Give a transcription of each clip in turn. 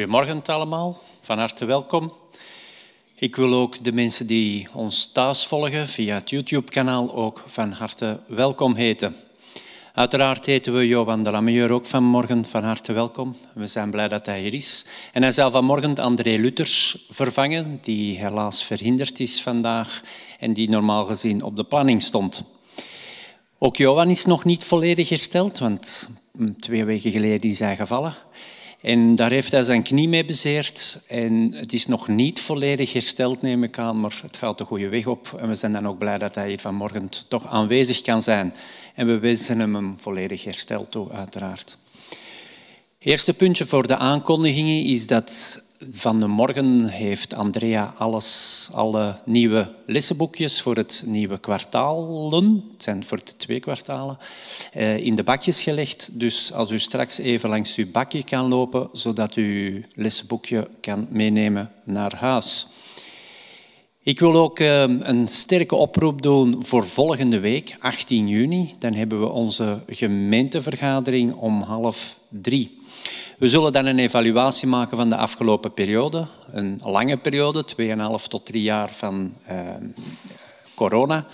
Goedemorgen allemaal, van harte welkom. Ik wil ook de mensen die ons thuis volgen via het YouTube-kanaal ook van harte welkom heten. Uiteraard heten we Johan de Lameur ook vanmorgen van harte welkom. We zijn blij dat hij hier is. En hij zal vanmorgen André Luthers vervangen, die helaas verhinderd is vandaag en die normaal gezien op de planning stond. Ook Johan is nog niet volledig hersteld, want twee weken geleden is hij gevallen. En daar heeft hij zijn knie mee bezeerd. En het is nog niet volledig hersteld, neem ik aan, maar het gaat de goede weg op. En we zijn dan ook blij dat hij hier vanmorgen toch aanwezig kan zijn. En we wensen hem een volledig herstel toe, uiteraard. Eerste puntje voor de aankondigingen is dat van de morgen heeft Andrea alles, alle nieuwe lessenboekjes voor het nieuwe kwartalen, het zijn voor de twee kwartalen, eh, in de bakjes gelegd. Dus als u straks even langs uw bakje kan lopen, zodat u uw lessenboekje kan meenemen naar huis. Ik wil ook eh, een sterke oproep doen voor volgende week, 18 juni. Dan hebben we onze gemeentevergadering om half drie. We zullen dan een evaluatie maken van de afgelopen periode. Een lange periode, 2,5 tot 3 jaar van uh, corona.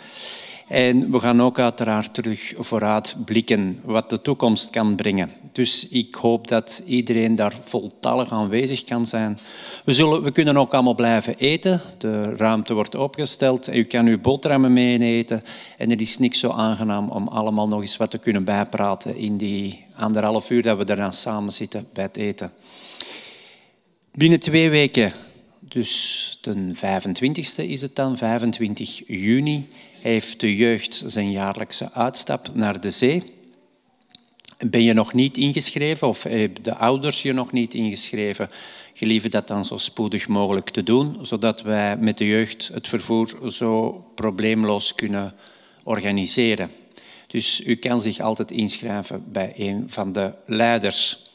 En we gaan ook uiteraard terug vooruit blikken wat de toekomst kan brengen. Dus ik hoop dat iedereen daar voltallig aanwezig kan zijn. We, zullen, we kunnen ook allemaal blijven eten. De ruimte wordt opgesteld. U kan uw boterhammen meeneten. En het is niks zo aangenaam om allemaal nog eens wat te kunnen bijpraten in die anderhalf uur dat we daar dan samen zitten bij het eten. Binnen twee weken, dus de 25e is het dan, 25 juni, heeft de jeugd zijn jaarlijkse uitstap naar de zee. Ben je nog niet ingeschreven of hebben de ouders je nog niet ingeschreven, gelieve dat dan zo spoedig mogelijk te doen, zodat wij met de jeugd het vervoer zo probleemloos kunnen organiseren. Dus u kan zich altijd inschrijven bij een van de leiders.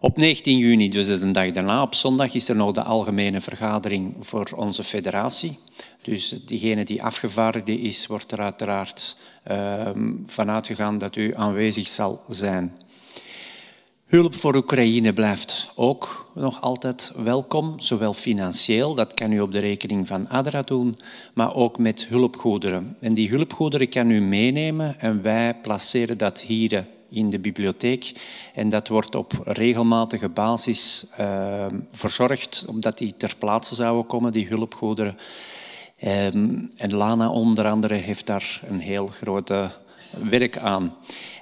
Op 19 juni, dus dat is een dag daarna, op zondag, is er nog de algemene vergadering voor onze federatie. Dus diegene die afgevaardigde is, wordt er uiteraard uh, vanuit gegaan dat u aanwezig zal zijn. Hulp voor Oekraïne blijft ook nog altijd welkom, zowel financieel, dat kan u op de rekening van ADRA doen, maar ook met hulpgoederen. En die hulpgoederen kan u meenemen en wij placeren dat hier in de bibliotheek. En dat wordt op regelmatige basis uh, verzorgd, omdat die ter plaatse zouden komen, die hulpgoederen. Um, en Lana onder andere heeft daar een heel grote werk aan.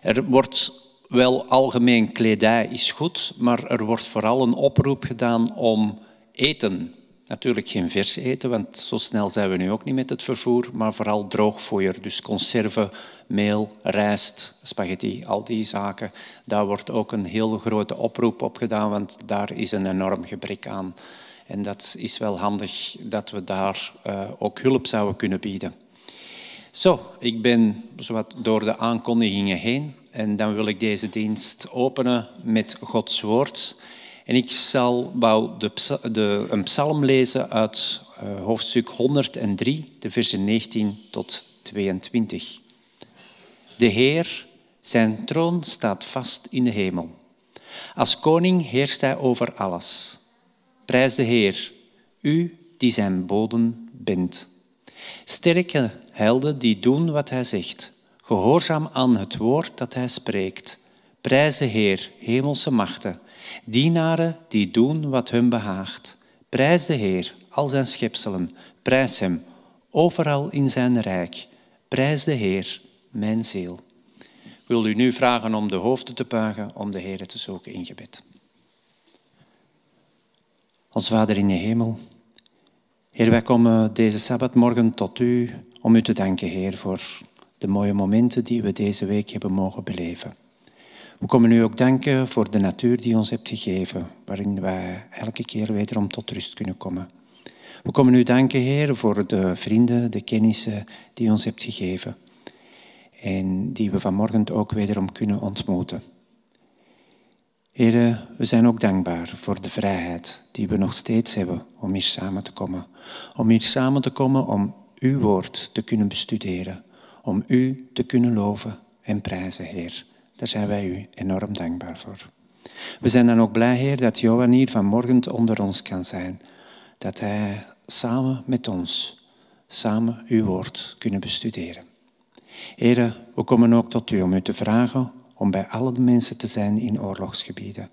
Er wordt wel algemeen kledij is goed, maar er wordt vooral een oproep gedaan om eten. Natuurlijk geen vers eten, want zo snel zijn we nu ook niet met het vervoer, maar vooral droogvoer, dus conserven, meel, rijst, spaghetti, al die zaken. Daar wordt ook een heel grote oproep op gedaan, want daar is een enorm gebrek aan. En dat is wel handig dat we daar uh, ook hulp zouden kunnen bieden. Zo, ik ben zowat door de aankondigingen heen. En dan wil ik deze dienst openen met Gods woord. En ik zal de, de, een psalm lezen uit uh, hoofdstuk 103, de versen 19 tot 22. De Heer, zijn troon staat vast in de hemel. Als koning heerst hij over alles. Prijs de Heer, u die zijn boden bent. Sterke helden die doen wat hij zegt gehoorzaam aan het woord dat hij spreekt. Prijs de Heer, hemelse machten, dienaren die doen wat hun behaagt. Prijs de Heer, al zijn schepselen, prijs hem, overal in zijn rijk. Prijs de Heer, mijn ziel. Ik wil u nu vragen om de hoofden te buigen, om de Heer te zoeken in gebed. Ons Vader in de hemel, Heer, wij komen deze Sabbatmorgen tot u om u te danken, Heer, voor de mooie momenten die we deze week hebben mogen beleven. We komen u ook danken voor de natuur die ons hebt gegeven, waarin wij elke keer wederom tot rust kunnen komen. We komen u danken, Heer, voor de vrienden, de kennissen die ons hebt gegeven en die we vanmorgen ook wederom kunnen ontmoeten. Heren, we zijn ook dankbaar voor de vrijheid die we nog steeds hebben om hier samen te komen. Om hier samen te komen om uw woord te kunnen bestuderen om u te kunnen loven en prijzen, Heer. Daar zijn wij u enorm dankbaar voor. We zijn dan ook blij, Heer, dat Johan hier vanmorgen onder ons kan zijn. Dat hij samen met ons, samen uw woord kunnen bestuderen. Heren, we komen ook tot u om u te vragen om bij alle mensen te zijn in oorlogsgebieden.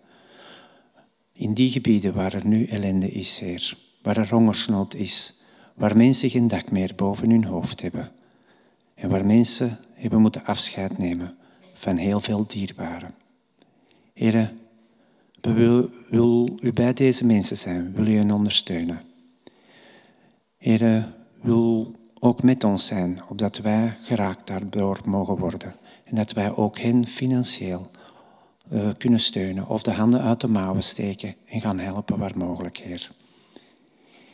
In die gebieden waar er nu ellende is, Heer, waar er hongersnood is, waar mensen geen dak meer boven hun hoofd hebben en waar mensen hebben moeten afscheid nemen van heel veel dierbaren. Heren, wil, wil u bij deze mensen zijn, wil u hen ondersteunen. Heren, wil ook met ons zijn, opdat wij geraakt daardoor mogen worden. En dat wij ook hen financieel uh, kunnen steunen of de handen uit de mouwen steken en gaan helpen waar mogelijk, Heer.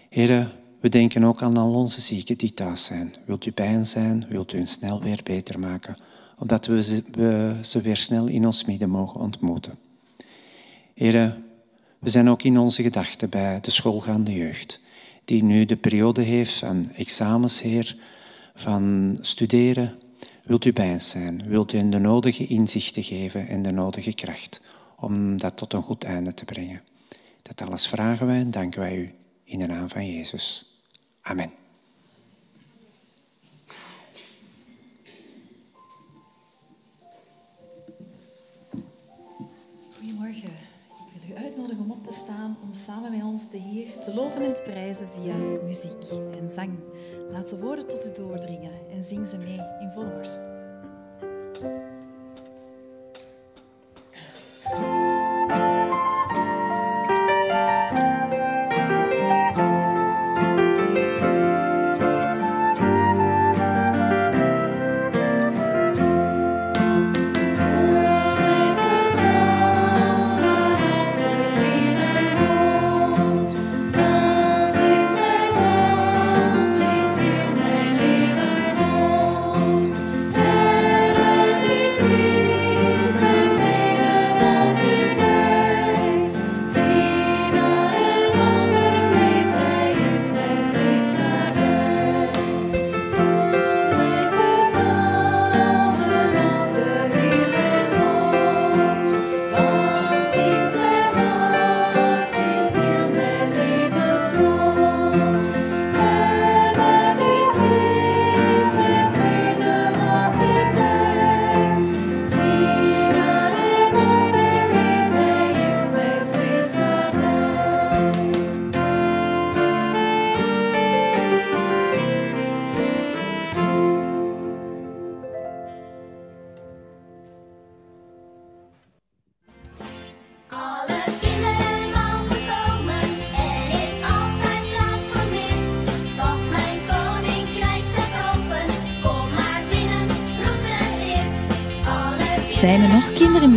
Heren, we denken ook aan al onze zieken die thuis zijn. Wilt u bij hen zijn? Wilt u hen snel weer beter maken? Opdat we ze, we ze weer snel in ons midden mogen ontmoeten. Heren, we zijn ook in onze gedachten bij de schoolgaande jeugd, die nu de periode heeft van examens, Heer, van studeren. Wilt u bij hen zijn? Wilt u hen de nodige inzichten geven en de nodige kracht om dat tot een goed einde te brengen? Dat alles vragen wij en danken wij u in de naam van Jezus. Amen. Goedemorgen. Ik wil u uitnodigen om op te staan om samen met ons de Heer te loven en te prijzen via muziek en zang. Laat de woorden tot u doordringen en zing ze mee in volle borst.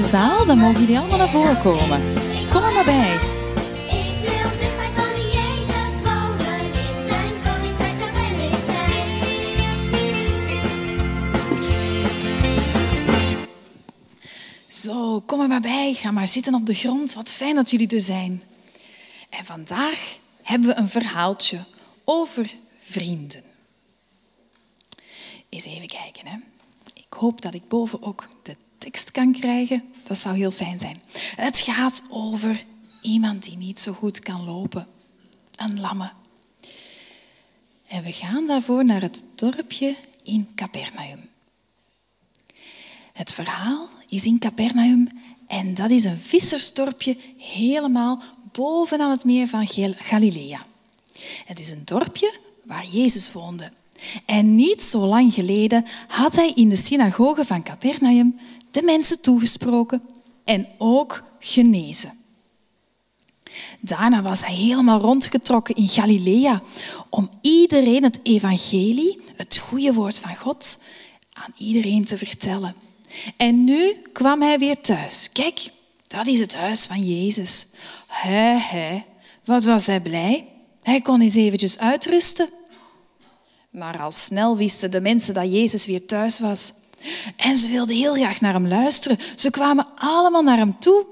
Zaal? Dan mogen jullie allemaal naar voren komen. Kom er maar bij. Zo, kom er maar bij. Ga maar zitten op de grond. Wat fijn dat jullie er zijn. En vandaag hebben we een verhaaltje over vrienden. Eens even kijken. Hè. Ik hoop dat ik boven ook de tekst kan krijgen, dat zou heel fijn zijn. Het gaat over iemand die niet zo goed kan lopen. Een lamme. En we gaan daarvoor naar het dorpje in Capernaum. Het verhaal is in Capernaum en dat is een vissersdorpje helemaal bovenaan het meer van Galilea. Het is een dorpje waar Jezus woonde. En niet zo lang geleden had hij in de synagoge van Capernaum de mensen toegesproken en ook genezen. Daarna was hij helemaal rondgetrokken in Galilea om iedereen het evangelie, het goede woord van God, aan iedereen te vertellen. En nu kwam hij weer thuis. Kijk, dat is het huis van Jezus. Hij, hij, wat was hij blij. Hij kon eens eventjes uitrusten. Maar al snel wisten de mensen dat Jezus weer thuis was. En ze wilden heel graag naar hem luisteren. Ze kwamen allemaal naar hem toe.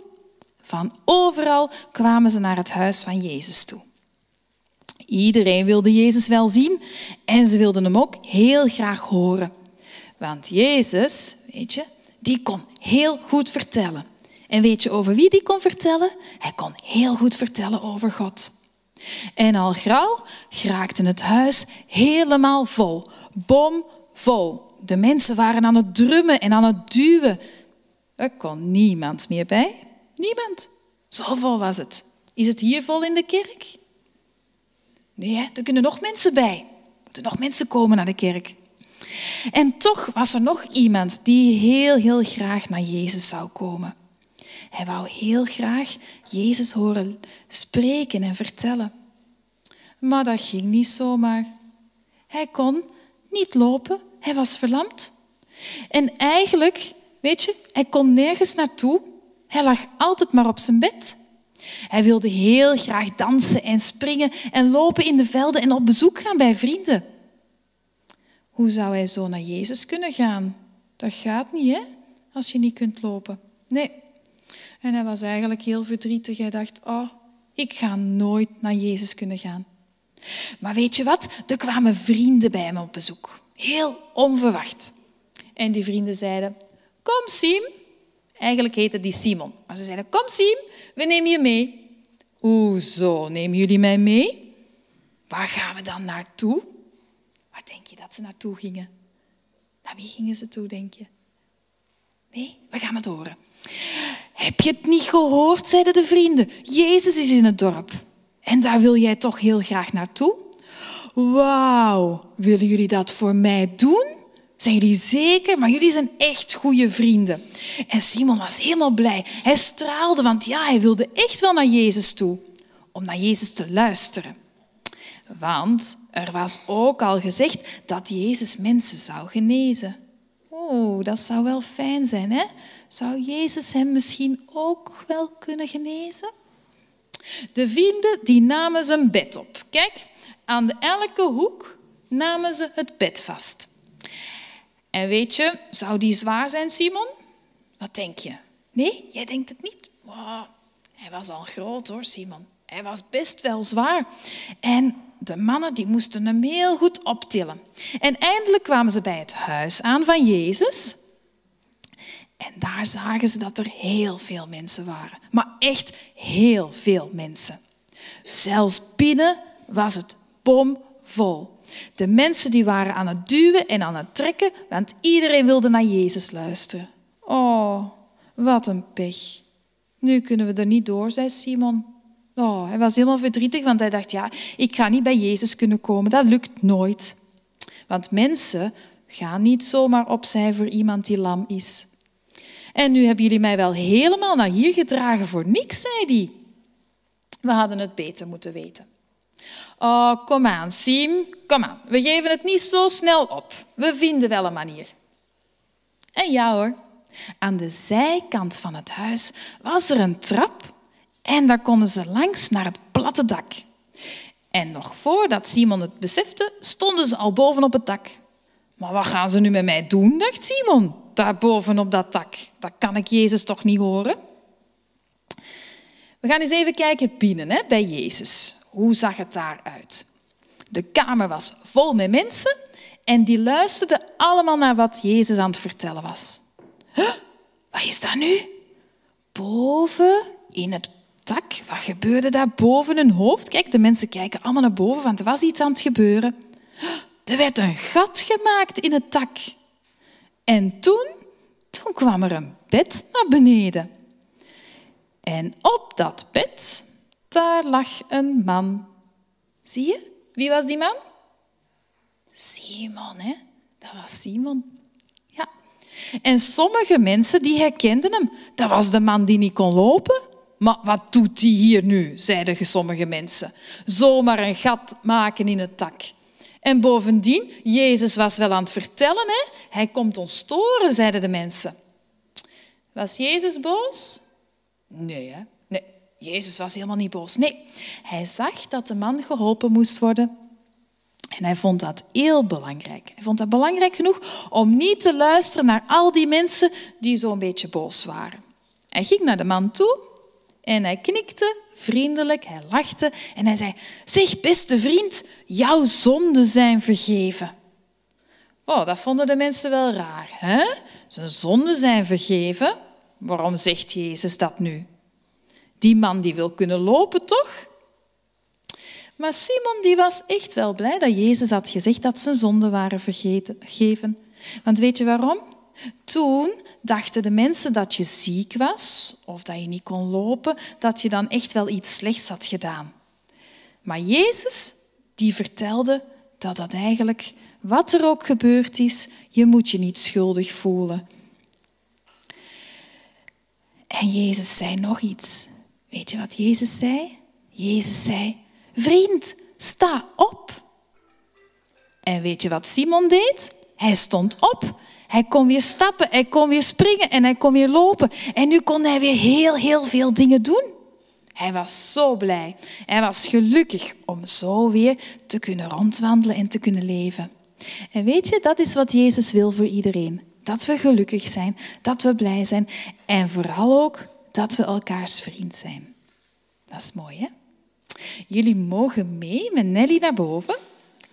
Van overal kwamen ze naar het huis van Jezus toe. Iedereen wilde Jezus wel zien en ze wilden hem ook heel graag horen. Want Jezus, weet je, die kon heel goed vertellen. En weet je over wie die kon vertellen? Hij kon heel goed vertellen over God. En al gauw geraakte het huis helemaal vol, bomvol. De mensen waren aan het drummen en aan het duwen. Er kon niemand meer bij. Niemand. Zo vol was het. Is het hier vol in de kerk? Nee, er kunnen nog mensen bij. Er moeten nog mensen komen naar de kerk. En toch was er nog iemand die heel, heel graag naar Jezus zou komen. Hij wou heel graag Jezus horen spreken en vertellen. Maar dat ging niet zomaar. Hij kon niet lopen, hij was verlamd. En eigenlijk, weet je, hij kon nergens naartoe. Hij lag altijd maar op zijn bed. Hij wilde heel graag dansen en springen en lopen in de velden en op bezoek gaan bij vrienden. Hoe zou hij zo naar Jezus kunnen gaan? Dat gaat niet, hè? Als je niet kunt lopen. Nee. En hij was eigenlijk heel verdrietig. Hij dacht, oh, ik ga nooit naar Jezus kunnen gaan. Maar weet je wat? Er kwamen vrienden bij hem op bezoek. Heel onverwacht. En die vrienden zeiden, kom Sim. Eigenlijk heette die Simon. Maar ze zeiden, kom Sim, we nemen je mee. Hoezo nemen jullie mij mee? Waar gaan we dan naartoe? Waar denk je dat ze naartoe gingen? Naar wie gingen ze toe, denk je? Nee, we gaan het horen. Heb je het niet gehoord, zeiden de vrienden. Jezus is in het dorp. En daar wil jij toch heel graag naartoe? Wauw, willen jullie dat voor mij doen? Zijn jullie zeker? Maar jullie zijn echt goede vrienden. En Simon was helemaal blij. Hij straalde, want ja, hij wilde echt wel naar Jezus toe. Om naar Jezus te luisteren. Want er was ook al gezegd dat Jezus mensen zou genezen. Oh, dat zou wel fijn zijn, hè? Zou Jezus hem misschien ook wel kunnen genezen? De vrienden die namen zijn bed op. Kijk, aan elke hoek namen ze het bed vast. En weet je, zou die zwaar zijn, Simon? Wat denk je? Nee, jij denkt het niet? Hij was al groot hoor, Simon. Hij was best wel zwaar. En de mannen die moesten hem heel goed optillen. En eindelijk kwamen ze bij het huis aan van Jezus. En daar zagen ze dat er heel veel mensen waren. Maar echt heel veel mensen. Zelfs binnen was het bomvol. De mensen die waren aan het duwen en aan het trekken, want iedereen wilde naar Jezus luisteren. Oh, wat een pech. Nu kunnen we er niet door, zei Simon. Oh, hij was helemaal verdrietig, want hij dacht, ja, ik ga niet bij Jezus kunnen komen. Dat lukt nooit. Want mensen gaan niet zomaar opzij voor iemand die lam is. En nu hebben jullie mij wel helemaal naar hier gedragen voor niks, zei hij. We hadden het beter moeten weten. Oh, kom aan, Siem, kom aan. We geven het niet zo snel op. We vinden wel een manier. En ja hoor, aan de zijkant van het huis was er een trap en daar konden ze langs naar het platte dak. En nog voordat Simon het besefte, stonden ze al bovenop het dak. Maar wat gaan ze nu met mij doen, dacht Simon, daar bovenop dat dak. Dat kan ik Jezus toch niet horen? We gaan eens even kijken binnen hè, bij Jezus. Hoe zag het daaruit? De kamer was vol met mensen en die luisterden allemaal naar wat Jezus aan het vertellen was. Wat is dat nu? Boven in het dak, wat gebeurde daar boven hun hoofd? Kijk, de mensen kijken allemaal naar boven, want er was iets aan het gebeuren. Er werd een gat gemaakt in het dak. En toen, toen kwam er een bed naar beneden. En op dat bed, daar lag een man. Zie je? Wie was die man? Simon, hè? Dat was Simon. Ja. En sommige mensen die herkenden hem. Dat was de man die niet kon lopen. Maar wat doet hij hier nu, zeiden sommige mensen. Zomaar een gat maken in het dak. En bovendien, Jezus was wel aan het vertellen, hè? hij komt ons storen, zeiden de mensen. Was Jezus boos? Nee, hè? Jezus was helemaal niet boos. Nee, hij zag dat de man geholpen moest worden. En hij vond dat heel belangrijk. Hij vond dat belangrijk genoeg om niet te luisteren naar al die mensen die zo'n beetje boos waren. Hij ging naar de man toe en hij knikte vriendelijk, hij lachte en hij zei, zeg beste vriend, jouw zonden zijn vergeven. Oh, dat vonden de mensen wel raar. Hè? Zijn zonden zijn vergeven. Waarom zegt Jezus dat nu? Die man die wil kunnen lopen, toch? Maar Simon die was echt wel blij dat Jezus had gezegd dat zijn zonden waren vergeven. Want weet je waarom? Toen dachten de mensen dat je ziek was of dat je niet kon lopen, dat je dan echt wel iets slechts had gedaan. Maar Jezus die vertelde dat dat eigenlijk, wat er ook gebeurd is, je moet je niet schuldig voelen. En Jezus zei nog iets. Weet je wat Jezus zei? Jezus zei, vriend, sta op. En weet je wat Simon deed? Hij stond op. Hij kon weer stappen, hij kon weer springen en hij kon weer lopen. En nu kon hij weer heel, heel veel dingen doen. Hij was zo blij. Hij was gelukkig om zo weer te kunnen rondwandelen en te kunnen leven. En weet je, dat is wat Jezus wil voor iedereen. Dat we gelukkig zijn, dat we blij zijn en vooral ook dat we elkaars vriend zijn. Dat is mooi, hè? Jullie mogen mee met Nelly naar boven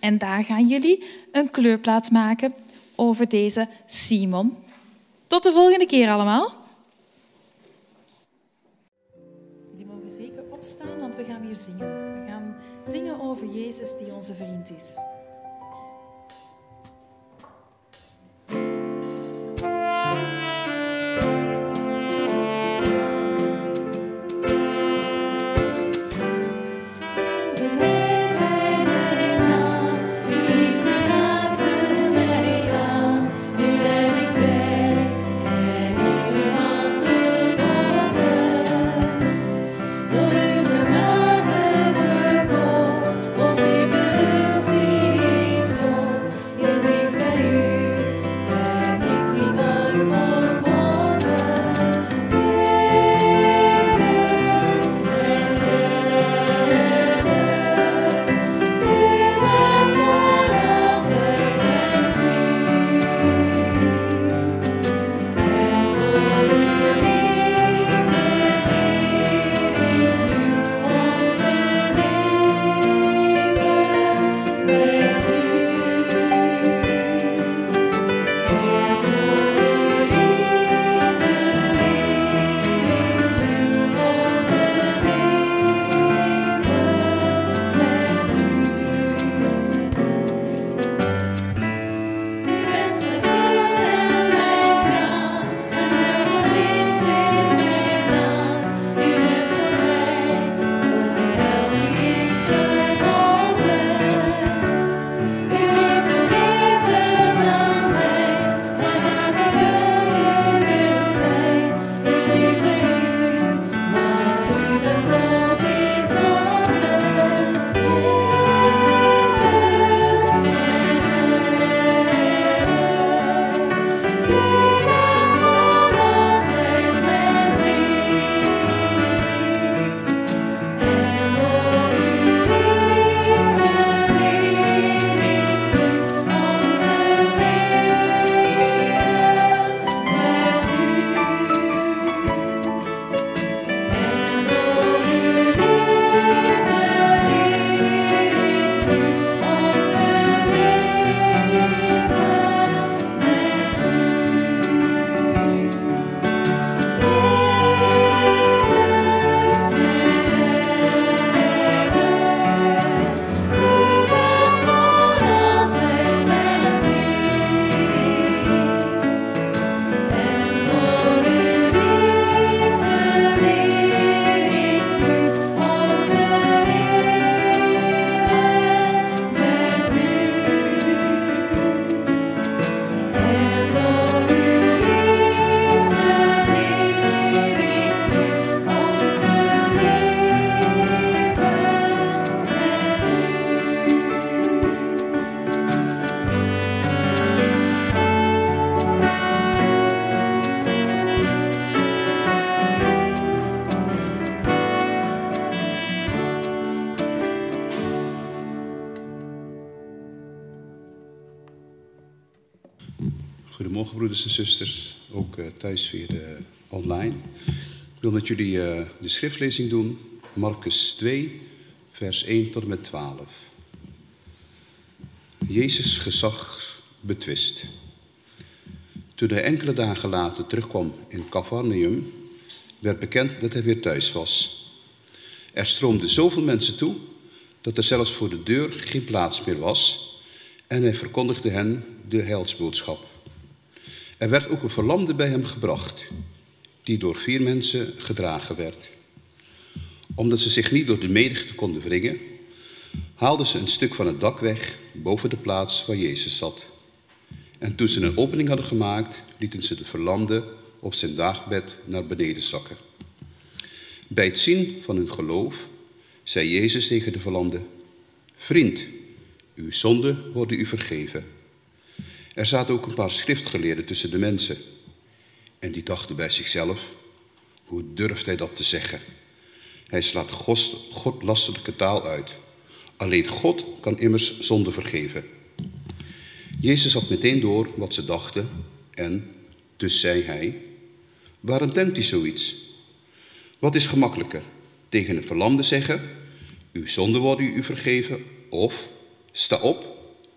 en daar gaan jullie een kleurplaat maken over deze Simon. Tot de volgende keer allemaal. Jullie mogen zeker opstaan, want we gaan weer zingen. We gaan zingen over Jezus die onze vriend is. Broeders en zusters, ook uh, thuis weer uh, online. Ik wil met jullie uh, de schriftlezing doen, Marcus 2, vers 1 tot en met 12. Jezus gezag betwist. Toen hij enkele dagen later terugkwam in Cafarnaum, werd bekend dat hij weer thuis was. Er stroomden zoveel mensen toe dat er zelfs voor de deur geen plaats meer was en hij verkondigde hen de heilsboodschap. Er werd ook een verlamde bij hem gebracht, die door vier mensen gedragen werd. Omdat ze zich niet door de menigte konden wringen, haalden ze een stuk van het dak weg boven de plaats waar Jezus zat. En toen ze een opening hadden gemaakt, lieten ze de verlamde op zijn daagbed naar beneden zakken. Bij het zien van hun geloof zei Jezus tegen de verlamde: Vriend, uw zonden worden u vergeven. Er zaten ook een paar schriftgeleerden tussen de mensen. En die dachten bij zichzelf: Hoe durft hij dat te zeggen? Hij slaat godlastelijke taal uit. Alleen God kan immers zonde vergeven. Jezus had meteen door wat ze dachten en dus zei hij: Waarom denkt u zoiets? Wat is gemakkelijker? Tegen een verlamde zeggen: Uw zonde worden u vergeven, of sta op,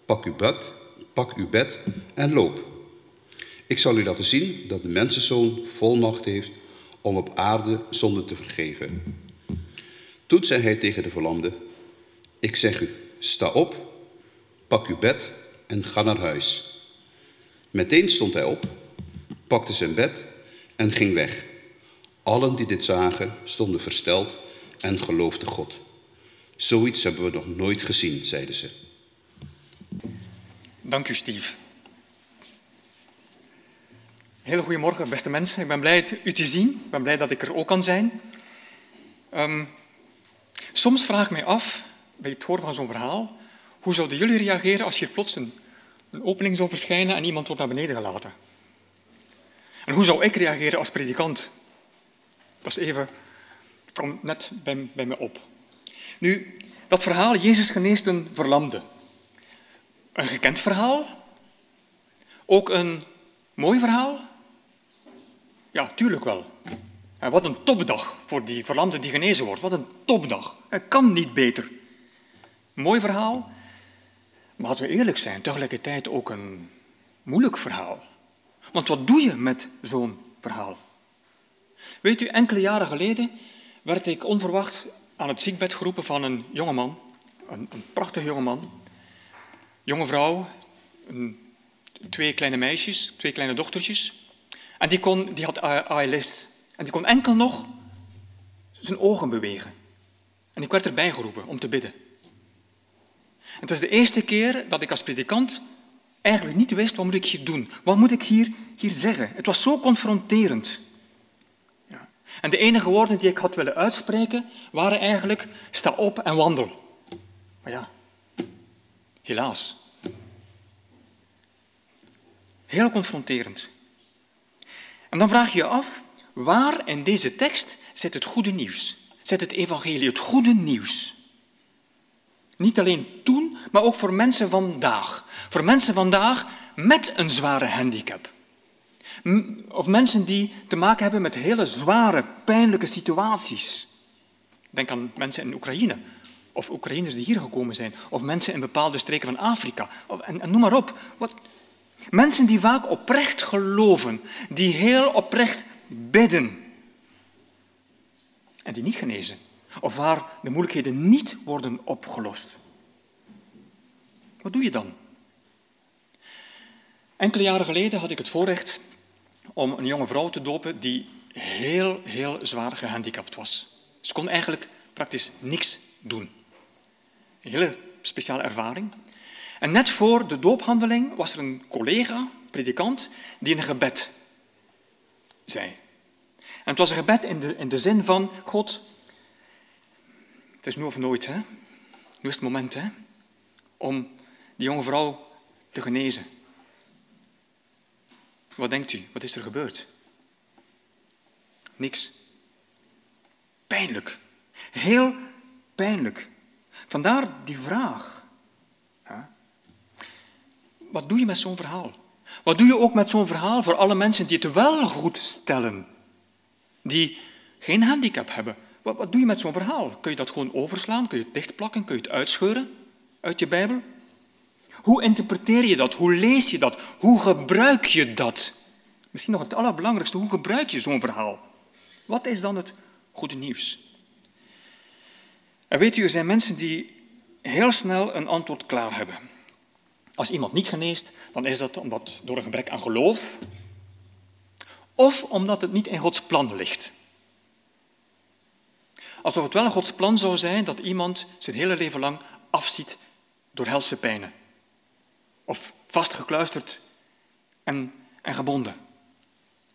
pak uw bed, pak uw bed en loop. Ik zal u laten zien dat de mensenzoon volmacht heeft om op aarde zonde te vergeven. Toen zei hij tegen de verlamde: Ik zeg u, sta op, pak uw bed en ga naar huis. Meteen stond hij op, pakte zijn bed en ging weg. Allen die dit zagen stonden versteld en geloofden God. Zoiets hebben we nog nooit gezien, zeiden ze. Dank u, Steve. Hele goedemorgen, beste mensen. Ik ben blij u te zien. Ik ben blij dat ik er ook kan zijn. Um, soms vraag ik mij af, bij het horen van zo'n verhaal, hoe zouden jullie reageren als hier plots een, opening zou verschijnen en iemand wordt naar beneden gelaten? En hoe zou ik reageren als predikant? Dat is even, komt net bij, bij me op. Nu, dat verhaal, Jezus geneest een verlamde. Een gekend verhaal? Ook een mooi verhaal? Ja, tuurlijk wel. En wat een topdag voor die verlamde die genezen wordt. Wat een topdag. Het kan niet beter. Mooi verhaal, maar laten we eerlijk zijn, tegelijkertijd ook een moeilijk verhaal. Want wat doe je met zo'n verhaal? Weet u, enkele jaren geleden werd ik onverwacht aan het ziekbed geroepen van een jongeman, een, een prachtige jongeman, jonge vrouw, twee kleine meisjes, twee kleine dochtertjes. En die, kon, die had ALS. En die kon enkel nog zijn ogen bewegen. En ik werd erbij geroepen om te bidden. En het is de eerste keer dat ik als predikant eigenlijk niet wist wat moet ik hier doen. Wat moet ik hier, hier zeggen? Het was zo confronterend. Ja. En de enige woorden die ik had willen uitspreken waren eigenlijk sta op en wandel. Maar ja, helaas. Heel confronterend. En dan vraag je je af, waar in deze tekst zit het goede nieuws? Zit het evangelie, het goede nieuws? Niet alleen toen, maar ook voor mensen vandaag. Voor mensen vandaag met een zware handicap. Of mensen die te maken hebben met hele zware, pijnlijke situaties. Denk aan mensen in Oekraïne, of Oekraïners die hier gekomen zijn, of mensen in bepaalde streken van Afrika. En, en noem maar op. Wat, mensen die vaak oprecht geloven, die heel oprecht bidden. En die niet genezen of waar de moeilijkheden niet worden opgelost. Wat doe je dan? Enkele jaren geleden had ik het voorrecht om een jonge vrouw te dopen die heel, heel zwaar gehandicapt was. Ze kon eigenlijk praktisch niks doen. Een hele speciale ervaring. En net voor de doophandeling was er een collega, predikant, die een gebed zei. En het was een gebed in de, in de zin van, God, het is nu of nooit, hè? Nu is het moment, hè? Om die jonge vrouw te genezen. Wat denkt u? Wat is er gebeurd? Niks. Pijnlijk. Heel pijnlijk. Vandaar die vraag. Wat doe je met zo'n verhaal? Wat doe je ook met zo'n verhaal voor alle mensen die het wel goed stellen? Die geen handicap hebben, wat, wat doe je met zo'n verhaal? Kun je dat gewoon overslaan? Kun je het dichtplakken? Kun je het uitscheuren uit je Bijbel? Hoe interpreteer je dat? Hoe lees je dat? Hoe gebruik je dat? Misschien nog het allerbelangrijkste, hoe gebruik je zo'n verhaal? Wat is dan het goede nieuws? En weet u, er zijn mensen die heel snel een antwoord klaar hebben. Als iemand niet geneest, dan is dat omdat door een gebrek aan geloof of omdat het niet in Gods plan ligt. Alsof het wel Gods plan zou zijn dat iemand zijn hele leven lang afziet door helse pijnen. Of vastgekluisterd en, en gebonden.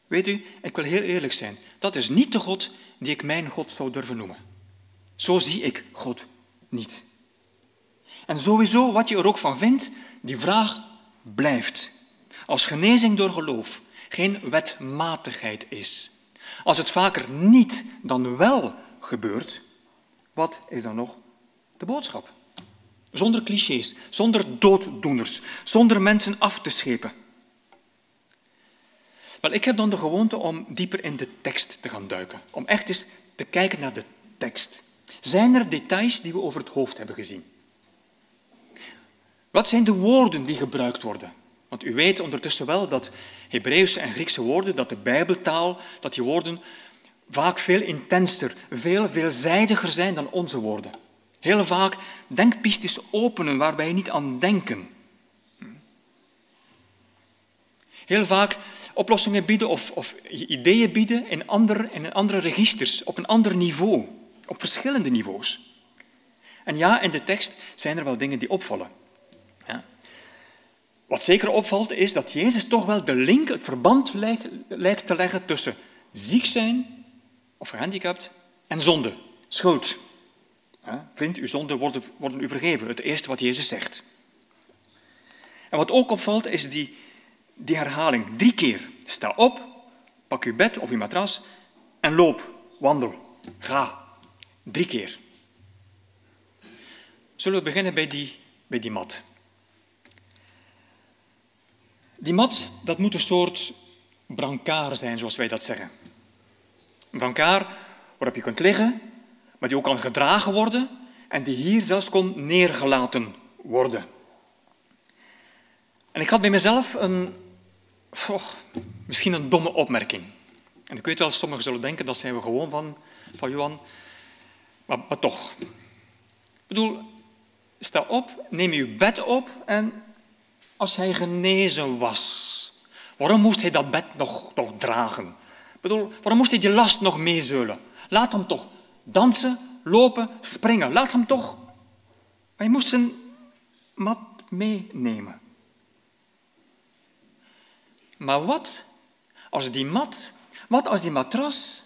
Weet u, ik wil heel eerlijk zijn. Dat is niet de God die ik mijn God zou durven noemen. Zo zie ik God niet. En sowieso, wat je er ook van vindt, die vraag blijft. Als genezing door geloof geen wetmatigheid is, als het vaker niet dan wel gebeurt, wat is dan nog de boodschap? Zonder clichés, zonder dooddoeners, zonder mensen af te schepen. Wel, ik heb dan de gewoonte om dieper in de tekst te gaan duiken, om echt eens te kijken naar de tekst. Zijn er details die we over het hoofd hebben gezien? Wat zijn de woorden die gebruikt worden? Want u weet ondertussen wel dat Hebreeuwse en Griekse woorden, dat de Bijbeltaal, dat die woorden vaak veel intenser, veel veelzijdiger zijn dan onze woorden. Heel vaak denkpistes openen waar wij niet aan denken. Heel vaak oplossingen bieden of, of ideeën bieden in in andere registers, op een ander niveau, op verschillende niveaus. En ja, in de tekst zijn er wel dingen die opvallen. Ja. Wat zeker opvalt is dat Jezus toch wel de link, het verband lijkt te leggen tussen ziek zijn of gehandicapt en zonde, schuld. Vriend, uw zonden worden, worden u vergeven, het eerste wat Jezus zegt. En wat ook opvalt is die, die herhaling, drie keer. Sta op, pak uw bed of uw matras en loop, wandel, ga. Drie keer. Zullen we beginnen bij die, bij die mat? Die mat, dat moet een soort brancard zijn, zoals wij dat zeggen. Een brancard waarop je kunt liggen, maar die ook kan gedragen worden en die hier zelfs kon neergelaten worden. En ik had bij mezelf een, misschien een domme opmerking. En ik weet wel, sommigen zullen denken, dat zijn we gewoon van, van Johan, maar, toch. Ik bedoel, sta op, neem je bed op en als hij genezen was, waarom moest hij dat bed nog, nog dragen? Ik bedoel, waarom moest hij die last nog meezeulen? Laat hem toch dansen, lopen, springen. Laat hem toch. Hij moest zijn mat meenemen. Maar wat als die mat, wat als die matras,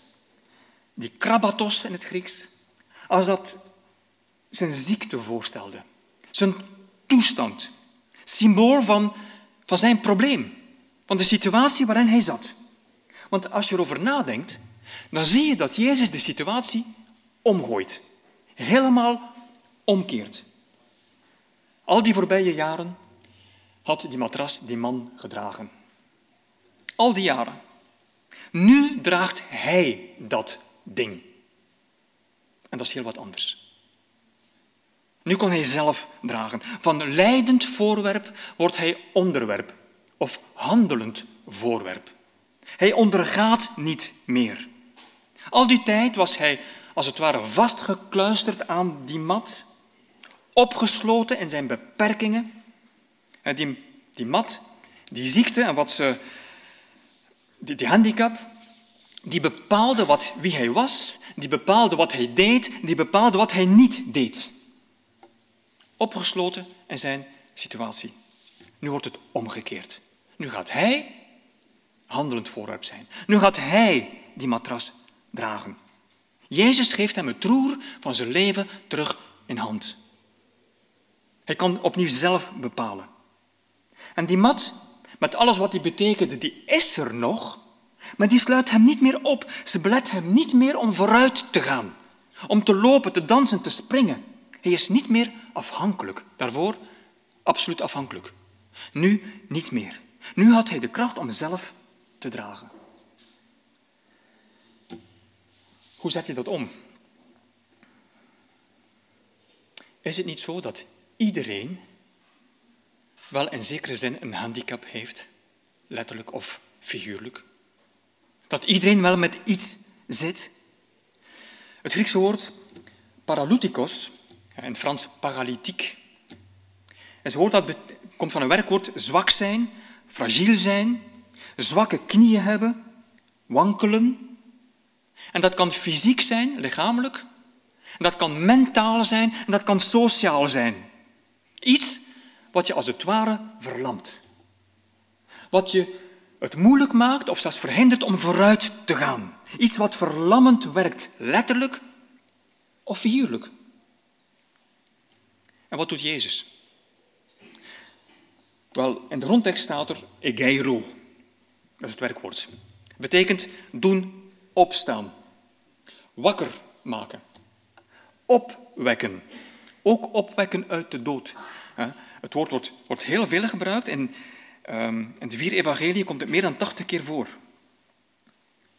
die krabatos in het Grieks, als dat zijn ziekte voorstelde, zijn toestand, symbool van, van zijn probleem, van de situatie waarin hij zat. Want als je erover nadenkt, dan zie je dat Jezus de situatie omgooit. Helemaal omkeert. Al die voorbije jaren had die matras die man gedragen. Al die jaren. Nu draagt hij dat ding. En dat is heel wat anders. Nu kon hij zelf dragen. Van leidend voorwerp wordt hij onderwerp of handelend voorwerp. Hij ondergaat niet meer. Al die tijd was hij als het ware vastgekluisterd aan die mat, opgesloten in zijn beperkingen. Die, die mat, die ziekte en wat ze, die, die handicap, die bepaalde wat, wie hij was, die bepaalde wat hij deed, die bepaalde wat hij niet deed. Opgesloten in zijn situatie. Nu wordt het omgekeerd. Nu gaat hij handelend voorwerp zijn. Nu gaat hij die matras dragen. Jezus geeft hem het roer van zijn leven terug in hand. Hij kan opnieuw zelf bepalen. En die mat, met alles wat die betekende, die is er nog, maar die sluit hem niet meer op. Ze belet hem niet meer om vooruit te gaan, om te lopen, te dansen, te springen. Hij is niet meer afhankelijk. Daarvoor absoluut afhankelijk. Nu niet meer. Nu had hij de kracht om zelf te dragen. Hoe zet je dat om? Is het niet zo dat iedereen wel in zekere zin een handicap heeft, letterlijk of figuurlijk. Dat iedereen wel met iets zit. Het Griekse woord paralutikos, in het Frans paralytiek, het woord dat komt van een werkwoord zwak zijn, fragiel zijn, zwakke knieën hebben, wankelen. En dat kan fysiek zijn, lichamelijk. En dat kan mentaal zijn en dat kan sociaal zijn. Iets wat je als het ware verlamt. Wat je het moeilijk maakt of zelfs verhindert om vooruit te gaan. Iets wat verlammend werkt, letterlijk of figuurlijk. En wat doet Jezus? Wel, in de grondtekst staat er egeiro. Dat is het werkwoord. Betekent doen opstaan. Wakker maken. Opwekken. Ook opwekken uit de dood. Het woord wordt, heel veel gebruikt. In, ehm, in de vier evangelieën komt het meer dan tachtig keer voor.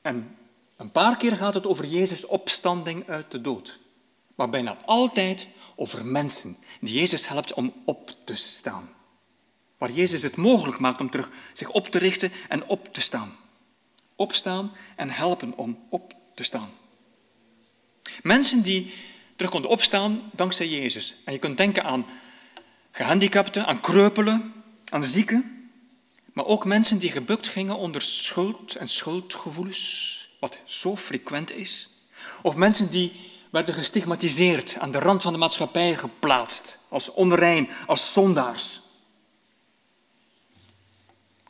En een paar keer gaat het over Jezus' opstanding uit de dood. Maar bijna altijd over mensen die Jezus helpt om op te staan. Waar Jezus het mogelijk maakt om terug zich op te richten en op te staan. Opstaan en helpen om op te staan. Mensen die terug konden opstaan dankzij Jezus. En je kunt denken aan gehandicapten, aan kreupelen, aan zieken. Maar ook mensen die gebukt gingen onder schuld en schuldgevoelens, wat zo frequent is. Of mensen die werden gestigmatiseerd, aan de rand van de maatschappij geplaatst, als onrein, als zondaars.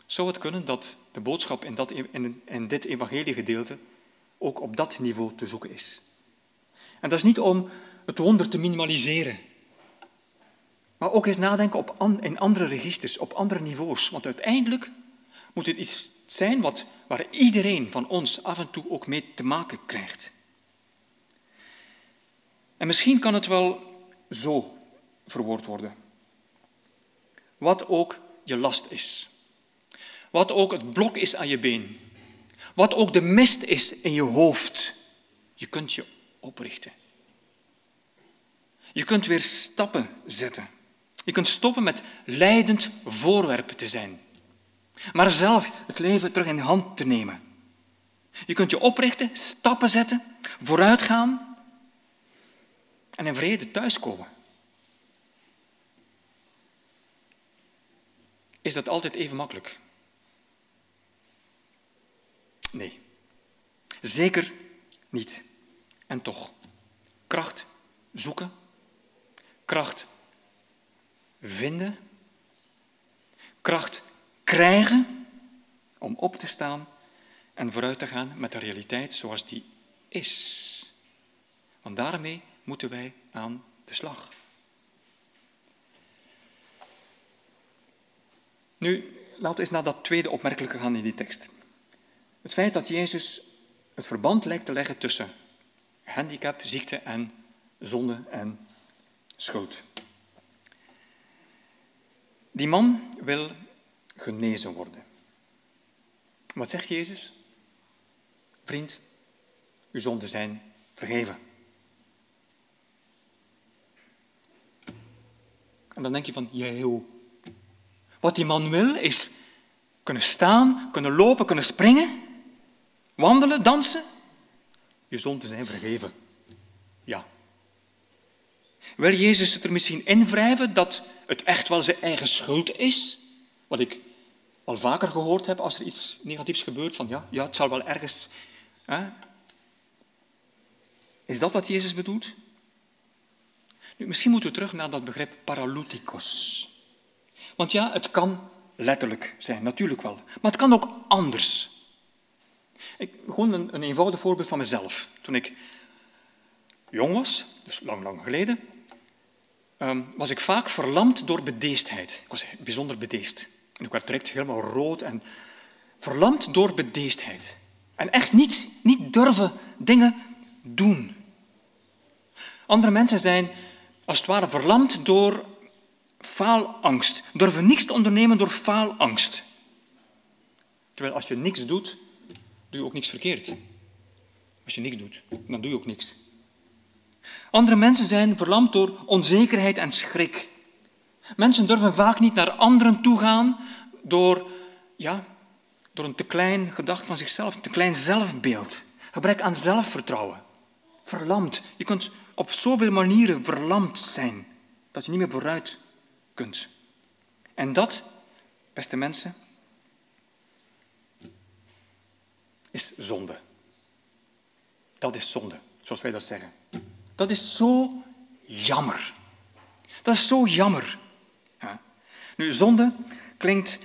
Zou het kunnen dat de boodschap in, dat, in, in dit evangeliegedeelte ook op dat niveau te zoeken is? En dat is niet om het wonder te minimaliseren, maar ook eens nadenken op in andere registers, op andere niveaus. Want uiteindelijk moet het iets zijn wat, waar iedereen van ons af en toe ook mee te maken krijgt. En misschien kan het wel zo verwoord worden. Wat ook je last is. Wat ook het blok is aan je been. Wat ook de mist is in je hoofd. Je kunt je oprichten. Je kunt weer stappen zetten. Je kunt stoppen met leidend voorwerp te zijn. Maar zelf het leven terug in hand te nemen. Je kunt je oprichten, stappen zetten, vooruitgaan en in vrede thuiskomen. Is dat altijd even makkelijk? Nee, zeker niet. En toch, kracht zoeken, kracht vinden, kracht krijgen om op te staan en vooruit te gaan met de realiteit zoals die is. Want daarmee moeten wij aan de slag. Nu, laten eens naar dat tweede opmerkelijke gaan in die tekst. Het feit dat Jezus het verband lijkt te leggen tussen handicap, ziekte en zonde en schuld. Die man wil genezen worden. Wat zegt Jezus? Vriend, uw zonden zijn vergeven. En dan denk je van, jee, Wat die man wil is kunnen staan, kunnen lopen, kunnen springen, wandelen, dansen. Je zonden zijn vergeven. Ja. Wil Jezus het er misschien in wrijven dat het echt wel zijn eigen schuld is? Wat ik al vaker gehoord heb als er iets negatiefs gebeurt, van ja, ja het zal wel ergens... Hè? Is dat wat Jezus bedoelt? Nu, misschien moeten we terug naar dat begrip paralutikos. Want ja, het kan letterlijk zijn, natuurlijk wel. Maar het kan ook anders. Ik, gewoon een, een eenvoudig voorbeeld van mezelf. Toen ik jong was, dus lang, lang geleden, Ehm, was ik vaak verlamd door bedeesdheid. Ik was bijzonder bedeesd. Ik werd direct helemaal rood en verlamd door bedeesdheid. En echt niet, niet durven dingen doen. Andere mensen zijn als het ware verlamd door faalangst. Durven niks te ondernemen door faalangst. Terwijl als je niks doet, doe je ook niks verkeerd. Als je niks doet, dan doe je ook niks. Andere mensen zijn verlamd door onzekerheid en schrik. Mensen durven vaak niet naar anderen toe gaan door ja, door een te klein gedacht van zichzelf, een te klein zelfbeeld, gebrek aan zelfvertrouwen. Verlamd. Je kunt op zoveel manieren verlamd zijn dat je niet meer vooruit kunt. En dat, beste mensen, is zonde. Dat is zonde, zoals wij dat zeggen. Dat is zo jammer. Dat is zo jammer. Ja. Nu, zonde klinkt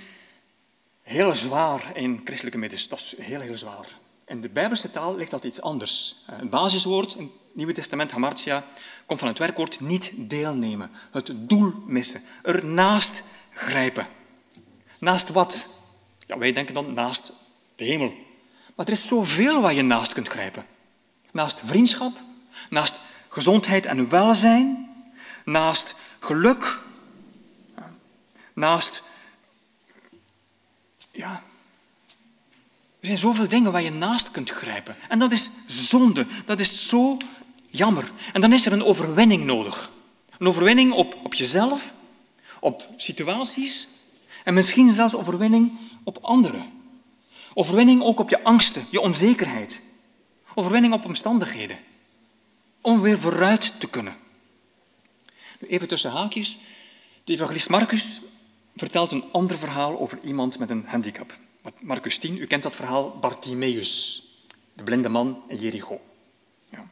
heel zwaar in christelijke middens. Dat is heel, heel zwaar. In de Bijbelse taal ligt dat iets anders. Het basiswoord in het Nieuwe Testament, hamartia, komt van het werkwoord niet deelnemen. Het doel missen. Ernaast grijpen. Naast wat? Ja, wij denken dan naast de hemel. Maar er is zoveel waar je naast kunt grijpen. Naast vriendschap, naast gezondheid en welzijn, naast geluk, naast. Ja. Er zijn zoveel dingen waar je naast kunt grijpen. En dat is zonde. Dat is zo jammer. En dan is er een overwinning nodig. Een overwinning op, op jezelf, op situaties en misschien zelfs overwinning op anderen. Overwinning ook op je angsten, je onzekerheid. Overwinning op omstandigheden. Om weer vooruit te kunnen. Even tussen haakjes. De evangelist Marcus vertelt een ander verhaal over iemand met een handicap. Marcus 10, u kent dat verhaal, Bartimeus, de blinde man in Jericho. Ja.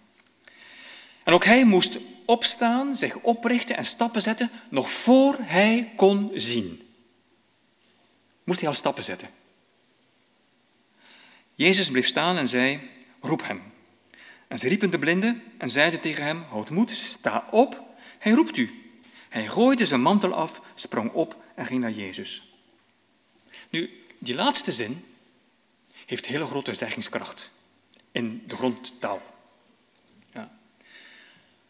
En ook hij moest opstaan, zich oprichten en stappen zetten, nog voor hij kon zien. Moest hij al stappen zetten. Jezus bleef staan en zei, roep hem. En ze riepen de blinde en zeiden tegen hem, houd moed, sta op, hij roept u. Hij gooide zijn mantel af, sprong op en ging naar Jezus. Nu, die laatste zin heeft hele grote zeggingskracht in de grondtaal. Ja.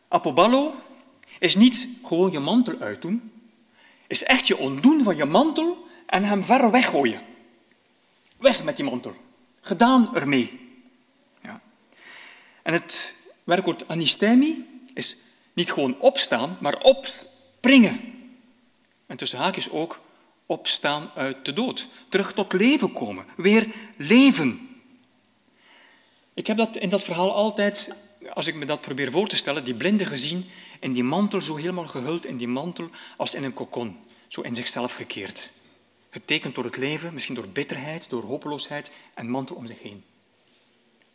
Apoballo is niet gewoon je mantel uitdoen, is echt je ontdoen van je mantel en hem ver weggooien. Weg met die mantel. Gedaan ermee. En het werkwoord anistemi is niet gewoon opstaan, maar opspringen. En tussen haakjes ook opstaan uit de dood. Terug tot leven komen. Weer leven. Ik heb dat in dat verhaal altijd, als ik me dat probeer voor te stellen, die blinde gezien in die mantel, zo helemaal gehuld in die mantel, als in een kokon. Zo in zichzelf gekeerd. Getekend door het leven, misschien door bitterheid, door hopeloosheid en mantel om zich heen.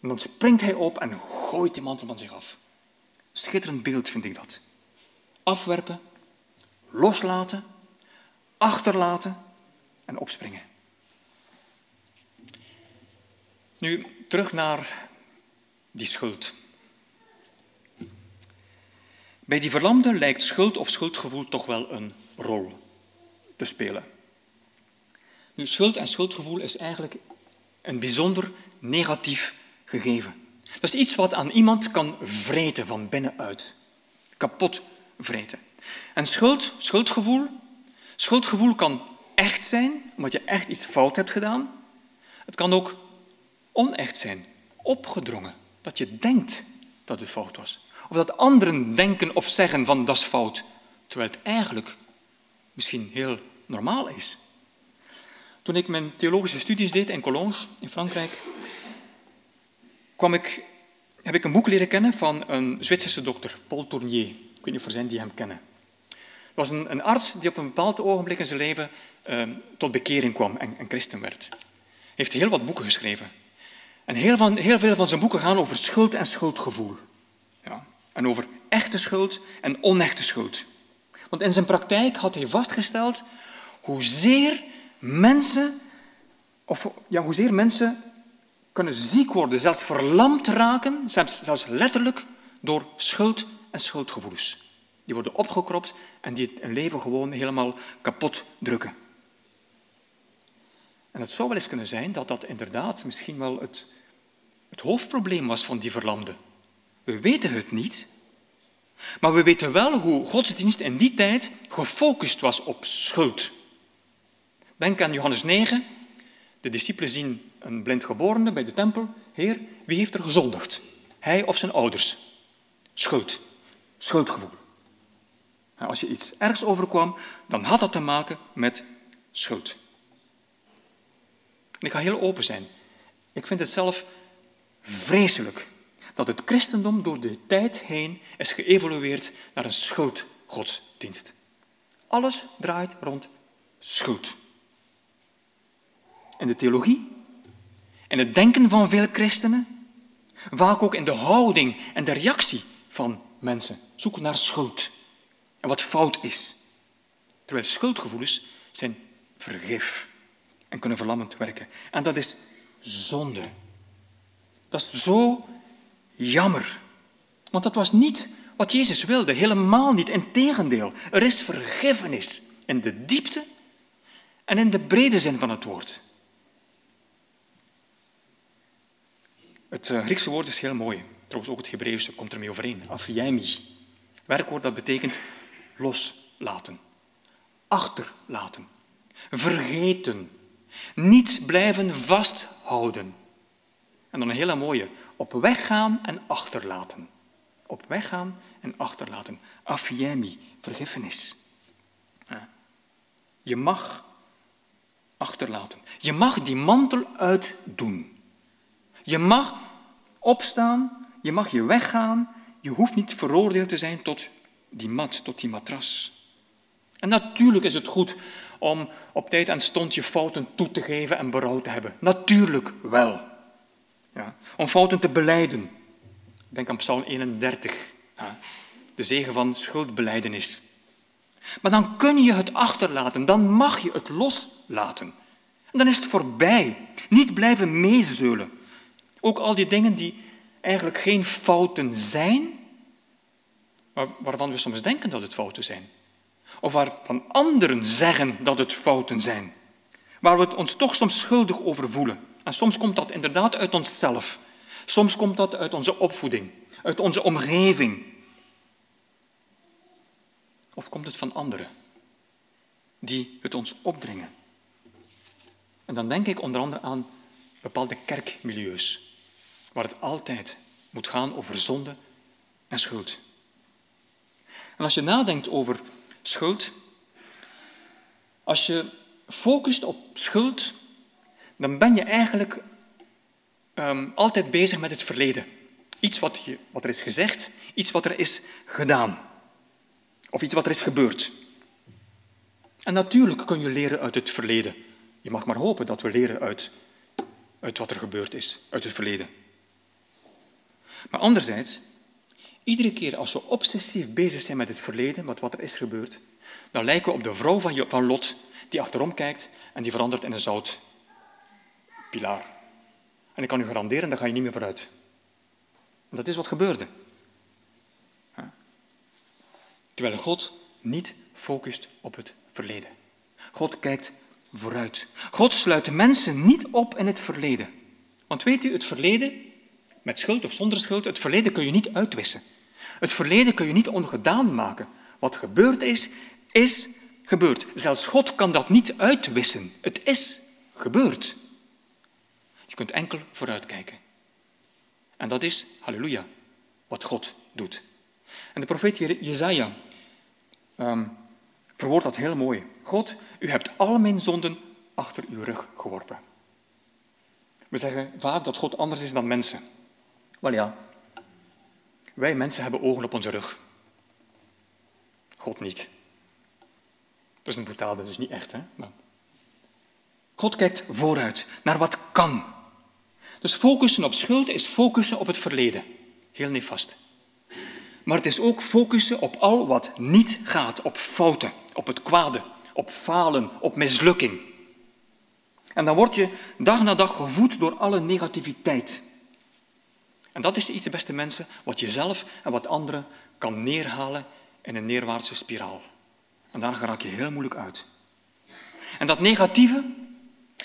En dan springt hij op en gooit die mantel van zich af. Schitterend beeld vind ik dat. Afwerpen, loslaten, achterlaten en opspringen. Nu terug naar die schuld. Bij die verlamde lijkt schuld of schuldgevoel toch wel een rol te spelen. Nu, schuld en schuldgevoel is eigenlijk een bijzonder negatief gegeven. Dat is iets wat aan iemand kan vreten van binnenuit. Kapot vreten. En schuld, schuldgevoel, schuldgevoel kan echt zijn, omdat je echt iets fout hebt gedaan. Het kan ook onecht zijn, opgedrongen, dat je denkt dat het fout was. Of dat anderen denken of zeggen van dat is fout, terwijl het eigenlijk misschien heel normaal is. Toen ik mijn theologische studies deed in Cologne, in Frankrijk, ik, heb ik een boek leren kennen van een Zwitserse dokter, Paul Tournier. Ik weet niet of er zijn die hem kennen. Het was een, een, arts die op een bepaald ogenblik in zijn leven uh, tot bekering kwam en, en, christen werd. Hij heeft heel wat boeken geschreven. En heel, van, heel veel van zijn boeken gaan over schuld en schuldgevoel. Ja. En over echte schuld en onechte schuld. Want in zijn praktijk had hij vastgesteld hoezeer mensen, of ja, hoezeer mensen kunnen ziek worden, zelfs verlamd raken, zelfs, letterlijk door schuld en schuldgevoelens. Die worden opgekropt en die het leven gewoon helemaal kapot drukken. En het zou wel eens kunnen zijn dat dat inderdaad misschien wel het, het hoofdprobleem was van die verlamde. We weten het niet, maar we weten wel hoe godsdienst in die tijd gefocust was op schuld. Denk aan Johannes 9. De discipelen zien een blind geborene bij de tempel. Heer, wie heeft er gezondigd? Hij of zijn ouders? Schuld. Schuldgevoel. Als je iets ergs overkwam, dan had dat te maken met schuld. En ik ga heel open zijn. Ik vind het zelf vreselijk dat het christendom door de tijd heen is geëvolueerd naar een schuldgodsdienst. Alles draait rond schuld. In de theologie, in het denken van veel christenen, vaak ook in de houding en de reactie van mensen, zoeken naar schuld en wat fout is. Terwijl schuldgevoelens zijn vergif en kunnen verlammend werken. En dat is zonde. Dat is zo jammer. Want dat was niet wat Jezus wilde, helemaal niet. Integendeel, er is vergiffenis in de diepte en in de brede zin van het woord. Het eh, Griekse woord is heel mooi. Trouwens, ook het Hebreeuwse komt ermee overeen. Afiemi. Werkwoord dat betekent loslaten, achterlaten, vergeten, niet blijven vasthouden. En dan een hele mooie, op weg gaan en achterlaten. Op weg gaan en achterlaten. Afiemi, vergiffenis. Je mag achterlaten. Je mag die mantel uitdoen. Je mag opstaan, je mag je weggaan. Je hoeft niet veroordeeld te zijn tot die mat, tot die matras. En natuurlijk is het goed om op tijd en stond je fouten toe te geven en berouw te hebben. Natuurlijk wel. Ja. Om fouten te beleiden. Denk aan Psalm 31. Ja. De zegen van schuldbeleidenis. Maar dan kun je het achterlaten, dan mag je het loslaten. En dan is het voorbij. Niet blijven meezeulen. Ook al die dingen die eigenlijk geen fouten zijn, maar waarvan we soms denken dat het fouten zijn. Of waarvan anderen zeggen dat het fouten zijn. Waar we het ons toch soms schuldig over voelen. En soms komt dat inderdaad uit onszelf. Soms komt dat uit onze opvoeding, uit onze omgeving. Of komt het van anderen die het ons opdringen? En dan denk ik onder andere aan bepaalde kerkmilieus, waar het altijd moet gaan over zonde en schuld. En als je nadenkt over schuld, als je focust op schuld, dan ben je eigenlijk um, altijd bezig met het verleden. Iets wat, je, wat er is gezegd, iets wat er is gedaan. Of iets wat er is gebeurd. En natuurlijk kun je leren uit het verleden. Je mag maar hopen dat we leren uit, uit wat er gebeurd is, uit het verleden. Maar anderzijds, iedere keer als we obsessief bezig zijn met het verleden, met wat er is gebeurd, dan lijken we op de vrouw van, van Lot, die achterom kijkt en die verandert in een zoutpilaar. En ik kan u garanderen, dan ga je niet meer vooruit. Dat is wat gebeurde. Terwijl God niet focust op het verleden. God kijkt vooruit. God sluit mensen niet op in het verleden. Want weet u, het verleden, met schuld of zonder schuld, het verleden kun je niet uitwissen. Het verleden kun je niet ongedaan maken. Wat gebeurd is, is gebeurd. Zelfs God kan dat niet uitwissen. Het is gebeurd. Je kunt enkel vooruitkijken. En dat is, halleluja, wat God doet. En de profeet Jezaja um, verwoordt dat heel mooi. God, u hebt al mijn zonden achter uw rug geworpen. We zeggen vaak dat God anders is dan mensen. Wel ja, wij mensen hebben ogen op onze rug. God niet. Dat is een boetade, dat is niet echt. Hè? Maar God kijkt vooruit, naar wat kan. Dus focussen op schuld is focussen op het verleden. Heel nefast. Maar het is ook focussen op al wat niet gaat, op fouten, op het kwade, op falen, op mislukking. En dan word je dag na dag gevoed door alle negativiteit. En dat is iets, beste mensen, wat je zelf en wat anderen kan neerhalen in een neerwaartse spiraal. En daar raak je heel moeilijk uit. En dat negatieve,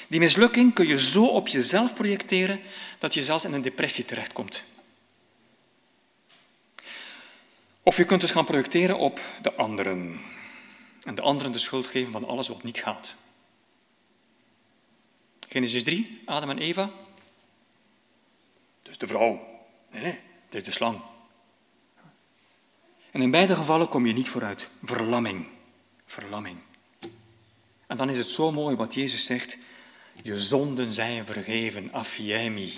die mislukking, kun je zo op jezelf projecteren dat je zelfs in een depressie terechtkomt. Of je kunt het gaan projecteren op de anderen. En de anderen de schuld geven van alles wat niet gaat. Genesis 3, Adam en Eva. Dus de vrouw. Nee, nee, het is de slang. En in beide gevallen kom je niet vooruit. Verlamming. Verlamming. En dan is het zo mooi wat Jezus zegt. Je zonden zijn vergeven, afiemi.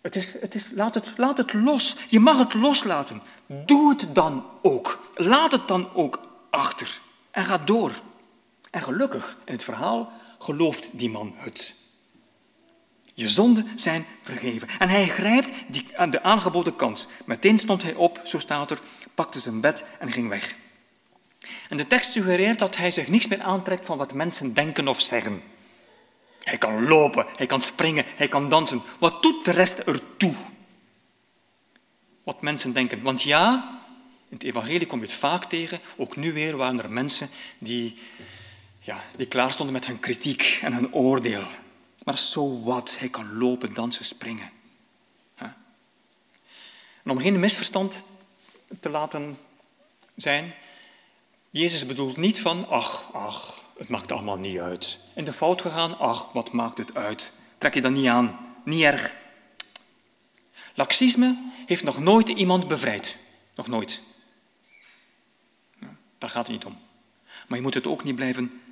Het is, het is, laat, het, laat het los. Je mag het loslaten. Doe het dan ook. Laat het dan ook achter. En ga door. En gelukkig, in het verhaal gelooft die man het. Je zonden zijn vergeven. En hij grijpt die, de aangeboden kans. Meteen stond hij op, zo staat er, pakte zijn bed en ging weg. En de tekst suggereert dat hij zich niets meer aantrekt van wat mensen denken of zeggen. Hij kan lopen, hij kan springen, hij kan dansen. Wat doet de rest ertoe? Wat mensen denken. Want ja, in het evangelie kom je het vaak tegen. Ook nu weer waren er mensen die, ja, die klaar stonden met hun kritiek en hun oordeel. Maar zo wat, hij kan lopen, dansen, springen. En om geen misverstand te laten zijn, Jezus bedoelt niet van, ach, ach, het maakt allemaal niet uit. In de fout gegaan, ach, wat maakt het uit? Trek je dat niet aan, niet erg. Laxisme heeft nog nooit iemand bevrijd. Nog nooit. Daar gaat het niet om. Maar je moet het ook niet blijven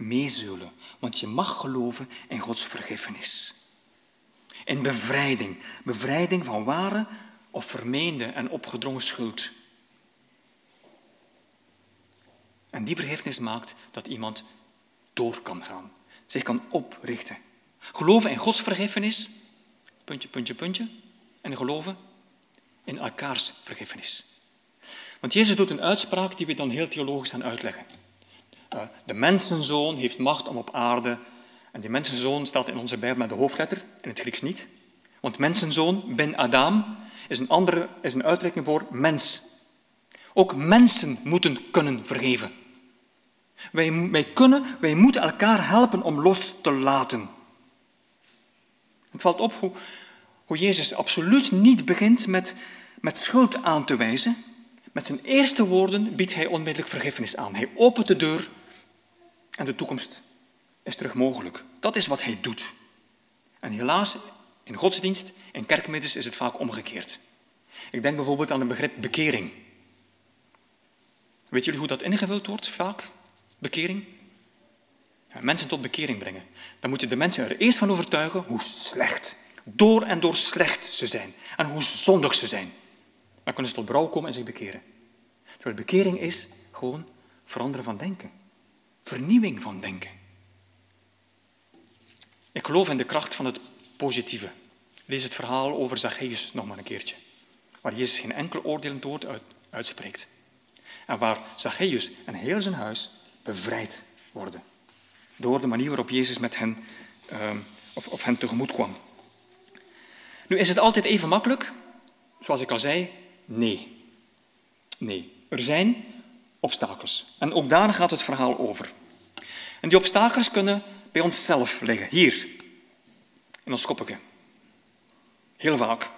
meezeulen, want je mag geloven in Gods vergiffenis. In bevrijding. Bevrijding van ware of vermeende en opgedrongen schuld. En die vergiffenis maakt dat iemand door kan gaan, zich kan oprichten. Geloven in Gods vergiffenis, puntje, puntje, puntje, en geloven in elkaars vergiffenis. Want Jezus doet een uitspraak die we dan heel theologisch gaan uitleggen. Uh, de mensenzoon heeft macht om op aarde, en die mensenzoon staat in onze Bijbel met de hoofdletter, in het Grieks niet. Want mensenzoon, ben Adam, is een, andere, is een uitdrukking voor mens. Ook mensen moeten kunnen vergeven. Wij, wij kunnen, wij moeten elkaar helpen om los te laten. Het valt op hoe, hoe Jezus absoluut niet begint met, met schuld aan te wijzen. Met zijn eerste woorden biedt hij onmiddellijk vergiffenis aan. Hij opent de deur en de toekomst is terug mogelijk. Dat is wat hij doet. En helaas, in godsdienst en kerkmiddels is het vaak omgekeerd. Ik denk bijvoorbeeld aan het begrip bekering. Weet jullie hoe dat ingevuld wordt vaak? Bekering? Ja, mensen tot bekering brengen. Dan moeten de mensen er eerst van overtuigen hoe slecht, door en door slecht ze zijn. En hoe zondig ze zijn. Dan kunnen ze tot brouw komen en zich bekeren. Terwijl bekering is gewoon veranderen van denken. Vernieuwing van denken. Ik geloof in de kracht van het positieve. Lees het verhaal over Zacchaeus nog maar een keertje. Waar Jezus geen enkel oordelend woord uitspreekt. En waar Zacchaeus en heel zijn huis bevrijd worden. Door de manier waarop Jezus met hen, uh, of, of hen tegemoet kwam. Nu, is het altijd even makkelijk? Zoals ik al zei, nee. Nee. Er zijn obstakels. En ook daar gaat het verhaal over. En die obstakels kunnen bij onszelf liggen, hier, in ons koppetje. Heel vaak.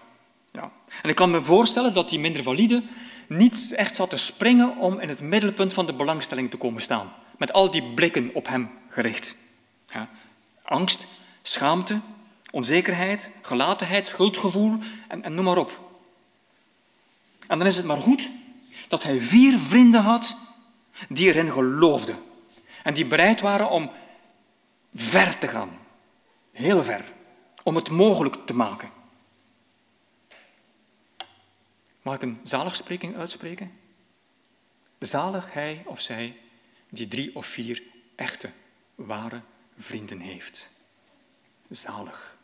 Ja. En ik kan me voorstellen dat die minder valide niet echt zat te springen om in het middelpunt van de belangstelling te komen staan. Met al die blikken op hem gericht. Ja. Angst, schaamte, onzekerheid, gelatenheid, schuldgevoel en, en noem maar op. En dan is het maar goed dat hij vier vrienden had die erin geloofden. En die bereid waren om ver te gaan. Heel ver. Om het mogelijk te maken. Mag ik een zaligspreking uitspreken? Zalig hij of zij die drie of vier echte, ware vrienden heeft. Zalig.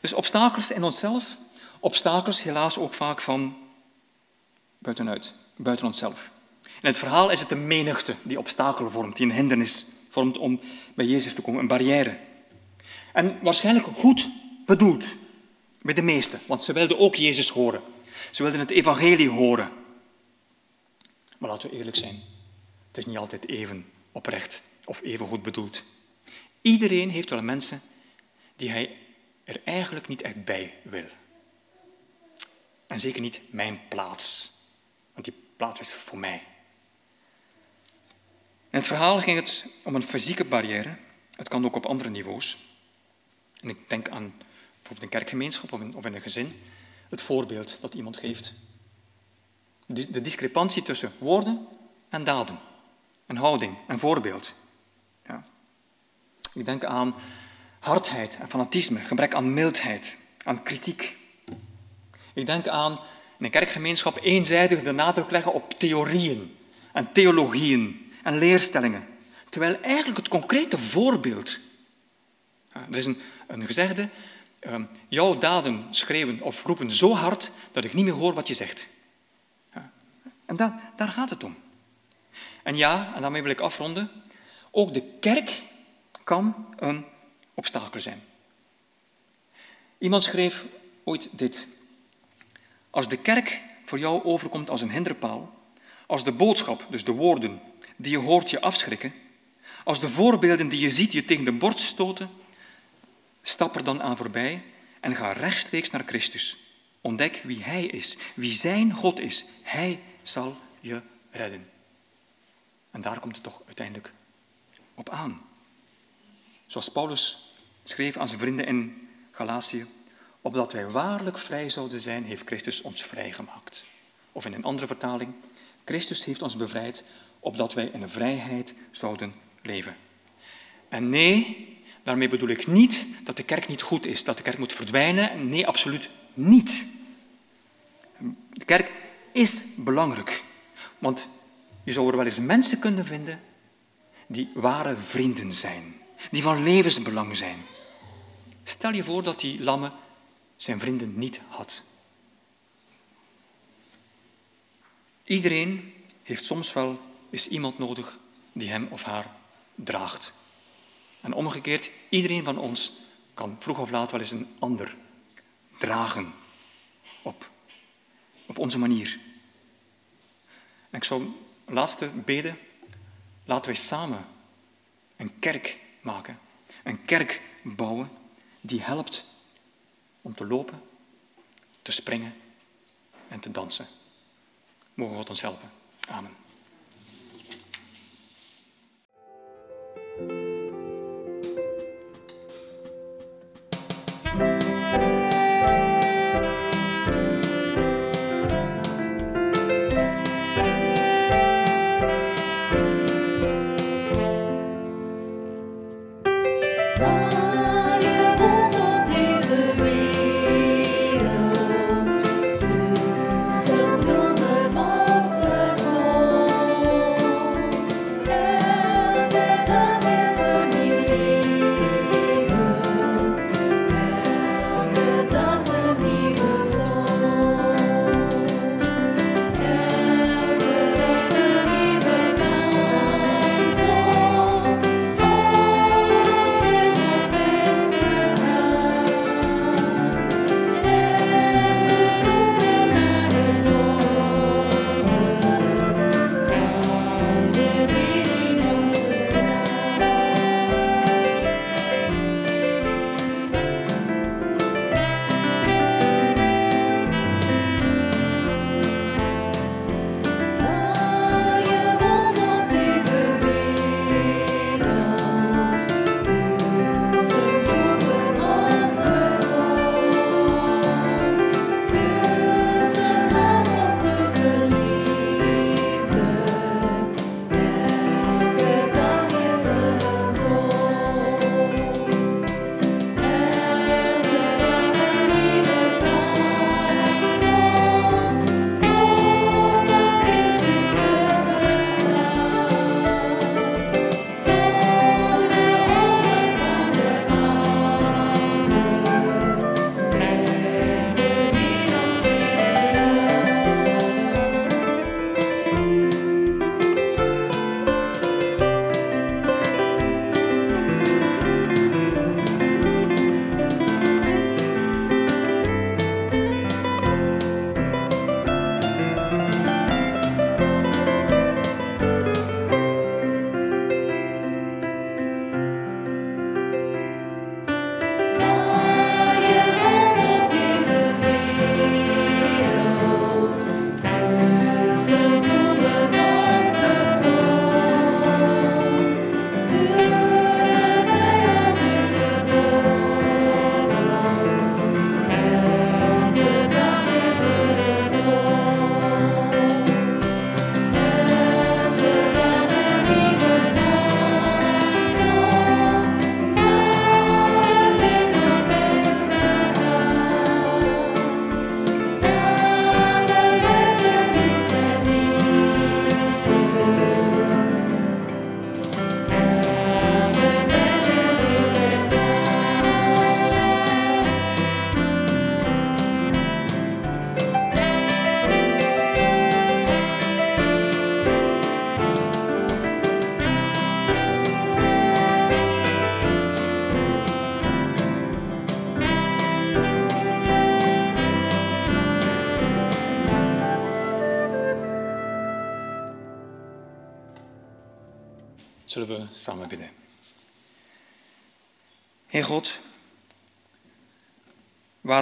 Dus obstakels in onszelf, obstakels helaas ook vaak van buitenuit, buiten onszelf. In het verhaal is het de menigte die obstakel vormt, die een hindernis vormt om bij Jezus te komen, een barrière. En waarschijnlijk goed bedoeld bij de meesten, want ze wilden ook Jezus horen. Ze wilden het evangelie horen. Maar laten we eerlijk zijn, het is niet altijd even oprecht of even goed bedoeld. Iedereen heeft wel mensen die hij er eigenlijk niet echt bij wil. En zeker niet mijn plaats, want die plaats is voor mij. In het verhaal ging het om een fysieke barrière. Het kan ook op andere niveaus. En ik denk aan bijvoorbeeld een kerkgemeenschap of in, een gezin. Het voorbeeld dat iemand geeft. De discrepantie tussen woorden en daden. En houding en voorbeeld. Ja. Ik denk aan hardheid en fanatisme, gebrek aan mildheid, aan kritiek. Ik denk aan in een kerkgemeenschap eenzijdig de nadruk leggen op theorieën en theologieën en leerstellingen. Terwijl eigenlijk het concrete voorbeeld. Er is een, een gezegde: ehm, jouw daden schreeuwen of roepen zo hard dat ik niet meer hoor wat je zegt. En daar gaat het om. En ja, en daarmee wil ik afronden, ook de kerk kan een obstakel zijn. Iemand schreef ooit dit. Als de kerk voor jou overkomt als een hinderpaal, als de boodschap, dus de woorden die je hoort je afschrikken, als de voorbeelden die je ziet je tegen de borst stoten, stap er dan aan voorbij en ga rechtstreeks naar Christus. Ontdek wie Hij is, wie Zijn God is. Hij zal je redden. En daar komt het toch uiteindelijk op aan. Zoals Paulus schreef aan zijn vrienden in Galatië, opdat wij waarlijk vrij zouden zijn, heeft Christus ons vrijgemaakt. Of in een andere vertaling, Christus heeft ons bevrijd, opdat wij in vrijheid zouden leven. En nee, daarmee bedoel ik niet dat de kerk niet goed is, dat de kerk moet verdwijnen. Nee, absoluut niet. De kerk is belangrijk, want je zou er wel eens mensen kunnen vinden die ware vrienden zijn, die van levensbelang zijn. Stel je voor dat die lamme zijn vrienden niet had. Iedereen heeft soms wel eens iemand nodig die hem of haar draagt. En omgekeerd, iedereen van ons kan vroeg of laat wel eens een ander dragen op, op onze manier. En ik zou laatste beden. Laten wij samen een kerk maken. Een kerk bouwen die helpt om te lopen, te springen en te dansen. Mogen God ons helpen. Amen. Waar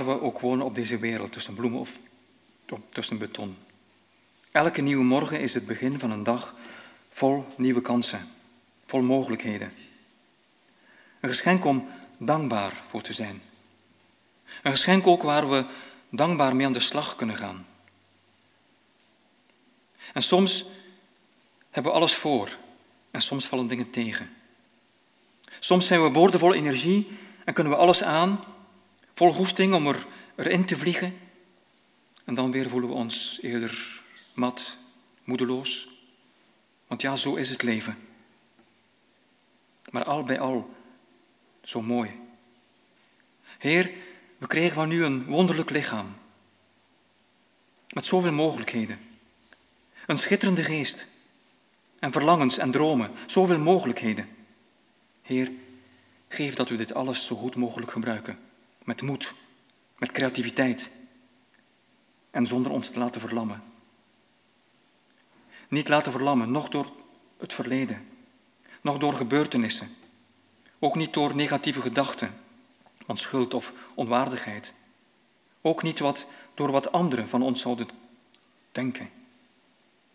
waar we ook wonen op deze wereld, tussen bloemen of tussen beton. Elke nieuwe morgen is het begin van een dag vol nieuwe kansen, vol mogelijkheden. Een geschenk om dankbaar voor te zijn. Een geschenk ook waar we dankbaar mee aan de slag kunnen gaan. En soms hebben we alles voor en soms vallen dingen tegen. Soms zijn we boordevol energie en kunnen we alles aan, vol goesting om er, erin te vliegen. En dan weer voelen we ons eerder mat, moedeloos. Want ja, zo is het leven. Maar al bij al zo mooi. Heer, we kregen van u een wonderlijk lichaam. Met zoveel mogelijkheden. Een schitterende geest. En verlangens en dromen. Zoveel mogelijkheden. Heer, geef dat we dit alles zo goed mogelijk gebruiken. Met moed, met creativiteit. En zonder ons te laten verlammen. Niet laten verlammen, nog door het verleden, nog door gebeurtenissen. Ook niet door negatieve gedachten van schuld of onwaardigheid. Ook niet wat, door wat anderen van ons zouden denken.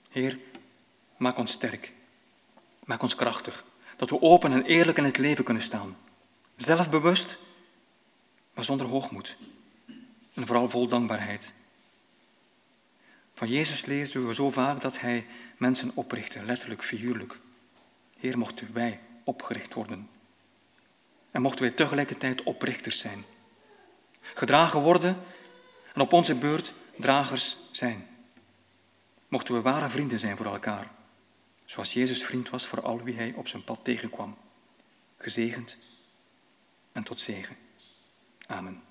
Heer, maak ons sterk. Maak ons krachtig. Dat we open en eerlijk in het leven kunnen staan. Zelfbewust, zonder hoogmoed. En vooral vol dankbaarheid. Van Jezus lezen we zo vaak dat hij mensen oprichtte, letterlijk, figuurlijk. Heer, mochten wij opgericht worden. En mochten wij tegelijkertijd oprichters zijn. Gedragen worden en op onze beurt dragers zijn. Mochten we ware vrienden zijn voor elkaar, zoals Jezus vriend was voor al wie hij op zijn pad tegenkwam. Gezegend en tot zegen. Amen.